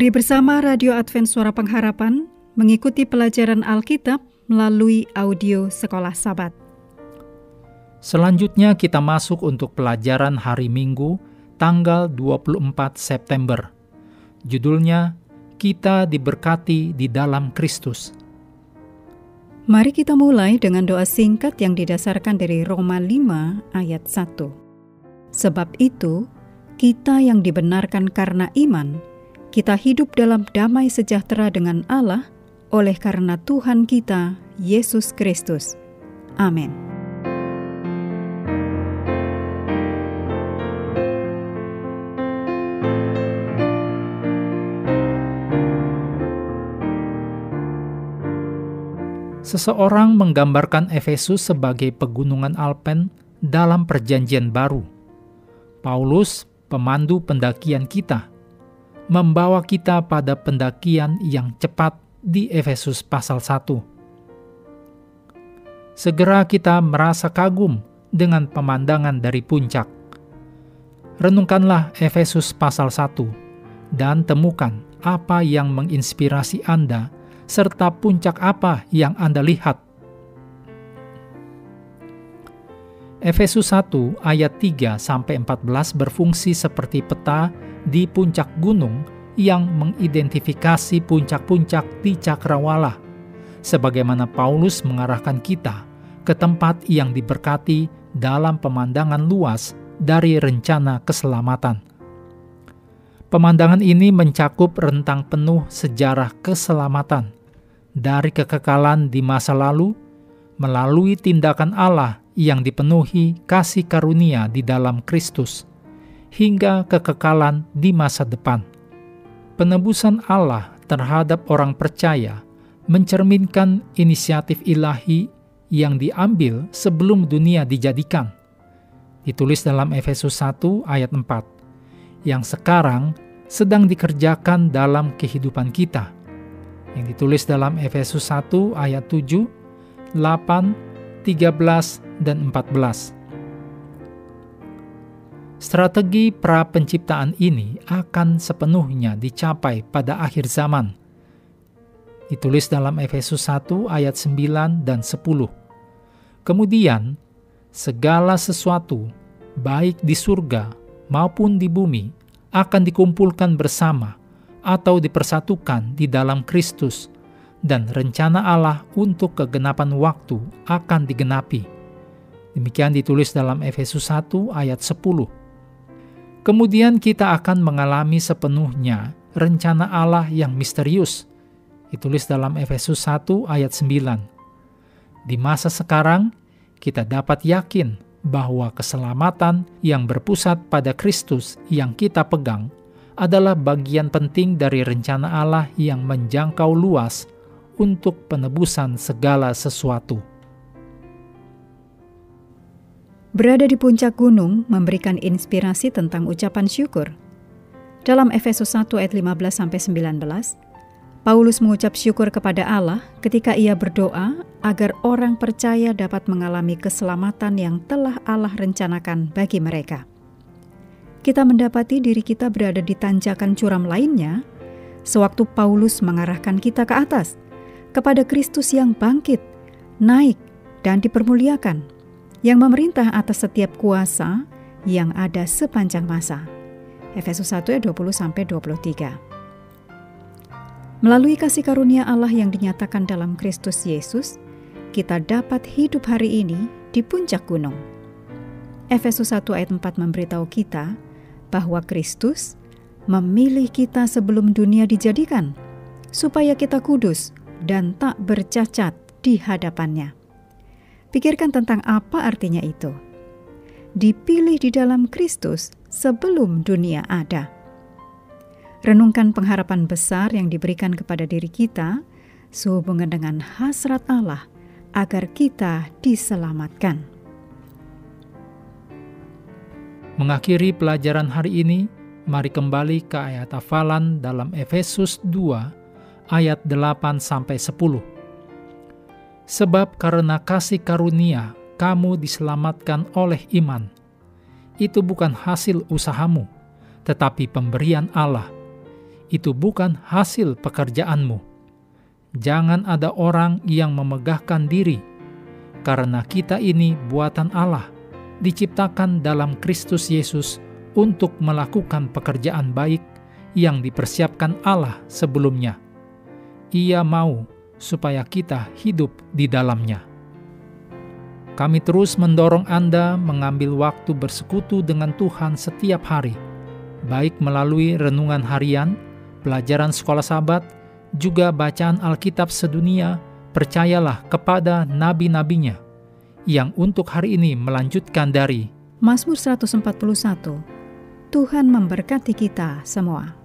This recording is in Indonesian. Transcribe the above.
Mari bersama Radio Advent Suara Pengharapan mengikuti pelajaran Alkitab melalui audio Sekolah Sabat. Selanjutnya kita masuk untuk pelajaran hari Minggu tanggal 24 September. Judulnya Kita diberkati di dalam Kristus. Mari kita mulai dengan doa singkat yang didasarkan dari Roma 5 ayat 1. Sebab itu, kita yang dibenarkan karena iman, kita hidup dalam damai sejahtera dengan Allah oleh karena Tuhan kita, Yesus Kristus. Amin. Seseorang menggambarkan Efesus sebagai pegunungan Alpen dalam Perjanjian Baru. Paulus, pemandu pendakian kita, membawa kita pada pendakian yang cepat di Efesus pasal 1. Segera kita merasa kagum dengan pemandangan dari puncak. Renungkanlah Efesus pasal 1 dan temukan apa yang menginspirasi Anda serta puncak apa yang Anda lihat. Efesus 1 ayat 3 sampai 14 berfungsi seperti peta di puncak gunung yang mengidentifikasi puncak-puncak di cakrawala, sebagaimana Paulus mengarahkan kita ke tempat yang diberkati dalam pemandangan luas dari rencana keselamatan. Pemandangan ini mencakup rentang penuh sejarah keselamatan dari kekekalan di masa lalu melalui tindakan Allah yang dipenuhi kasih karunia di dalam Kristus hingga kekekalan di masa depan. Penebusan Allah terhadap orang percaya mencerminkan inisiatif ilahi yang diambil sebelum dunia dijadikan. Ditulis dalam Efesus 1 ayat 4, yang sekarang sedang dikerjakan dalam kehidupan kita. Yang ditulis dalam Efesus 1 ayat 7, 8, 13, dan 14. Strategi pra penciptaan ini akan sepenuhnya dicapai pada akhir zaman. Ditulis dalam Efesus 1 ayat 9 dan 10. Kemudian, segala sesuatu, baik di surga maupun di bumi, akan dikumpulkan bersama atau dipersatukan di dalam Kristus, dan rencana Allah untuk kegenapan waktu akan digenapi. Demikian ditulis dalam Efesus 1 ayat 10 kemudian kita akan mengalami sepenuhnya rencana Allah yang misterius. Ditulis dalam Efesus 1 ayat 9. Di masa sekarang, kita dapat yakin bahwa keselamatan yang berpusat pada Kristus yang kita pegang adalah bagian penting dari rencana Allah yang menjangkau luas untuk penebusan segala sesuatu. Berada di puncak gunung memberikan inspirasi tentang ucapan syukur. Dalam Efesus 1 ayat 15 19, Paulus mengucap syukur kepada Allah ketika ia berdoa agar orang percaya dapat mengalami keselamatan yang telah Allah rencanakan bagi mereka. Kita mendapati diri kita berada di tanjakan curam lainnya sewaktu Paulus mengarahkan kita ke atas kepada Kristus yang bangkit, naik, dan dipermuliakan yang memerintah atas setiap kuasa yang ada sepanjang masa. Efesus 1 ayat 20 sampai 23. Melalui kasih karunia Allah yang dinyatakan dalam Kristus Yesus, kita dapat hidup hari ini di puncak gunung. Efesus 1 ayat 4 memberitahu kita bahwa Kristus memilih kita sebelum dunia dijadikan, supaya kita kudus dan tak bercacat di hadapannya. Pikirkan tentang apa artinya itu. Dipilih di dalam Kristus sebelum dunia ada. Renungkan pengharapan besar yang diberikan kepada diri kita sehubungan dengan hasrat Allah agar kita diselamatkan. Mengakhiri pelajaran hari ini, mari kembali ke ayat hafalan dalam Efesus 2 ayat 8 sampai 10 Sebab karena kasih karunia kamu diselamatkan oleh iman. Itu bukan hasil usahamu, tetapi pemberian Allah. itu bukan hasil pekerjaanmu. Jangan ada orang yang memegahkan diri, karena kita ini buatan Allah, diciptakan dalam Kristus Yesus untuk melakukan pekerjaan baik yang dipersiapkan Allah sebelumnya. Ia mau supaya kita hidup di dalamnya. Kami terus mendorong Anda mengambil waktu bersekutu dengan Tuhan setiap hari, baik melalui renungan harian, pelajaran sekolah sahabat, juga bacaan Alkitab sedunia, percayalah kepada nabi-nabinya, yang untuk hari ini melanjutkan dari Mazmur 141. Tuhan memberkati kita semua.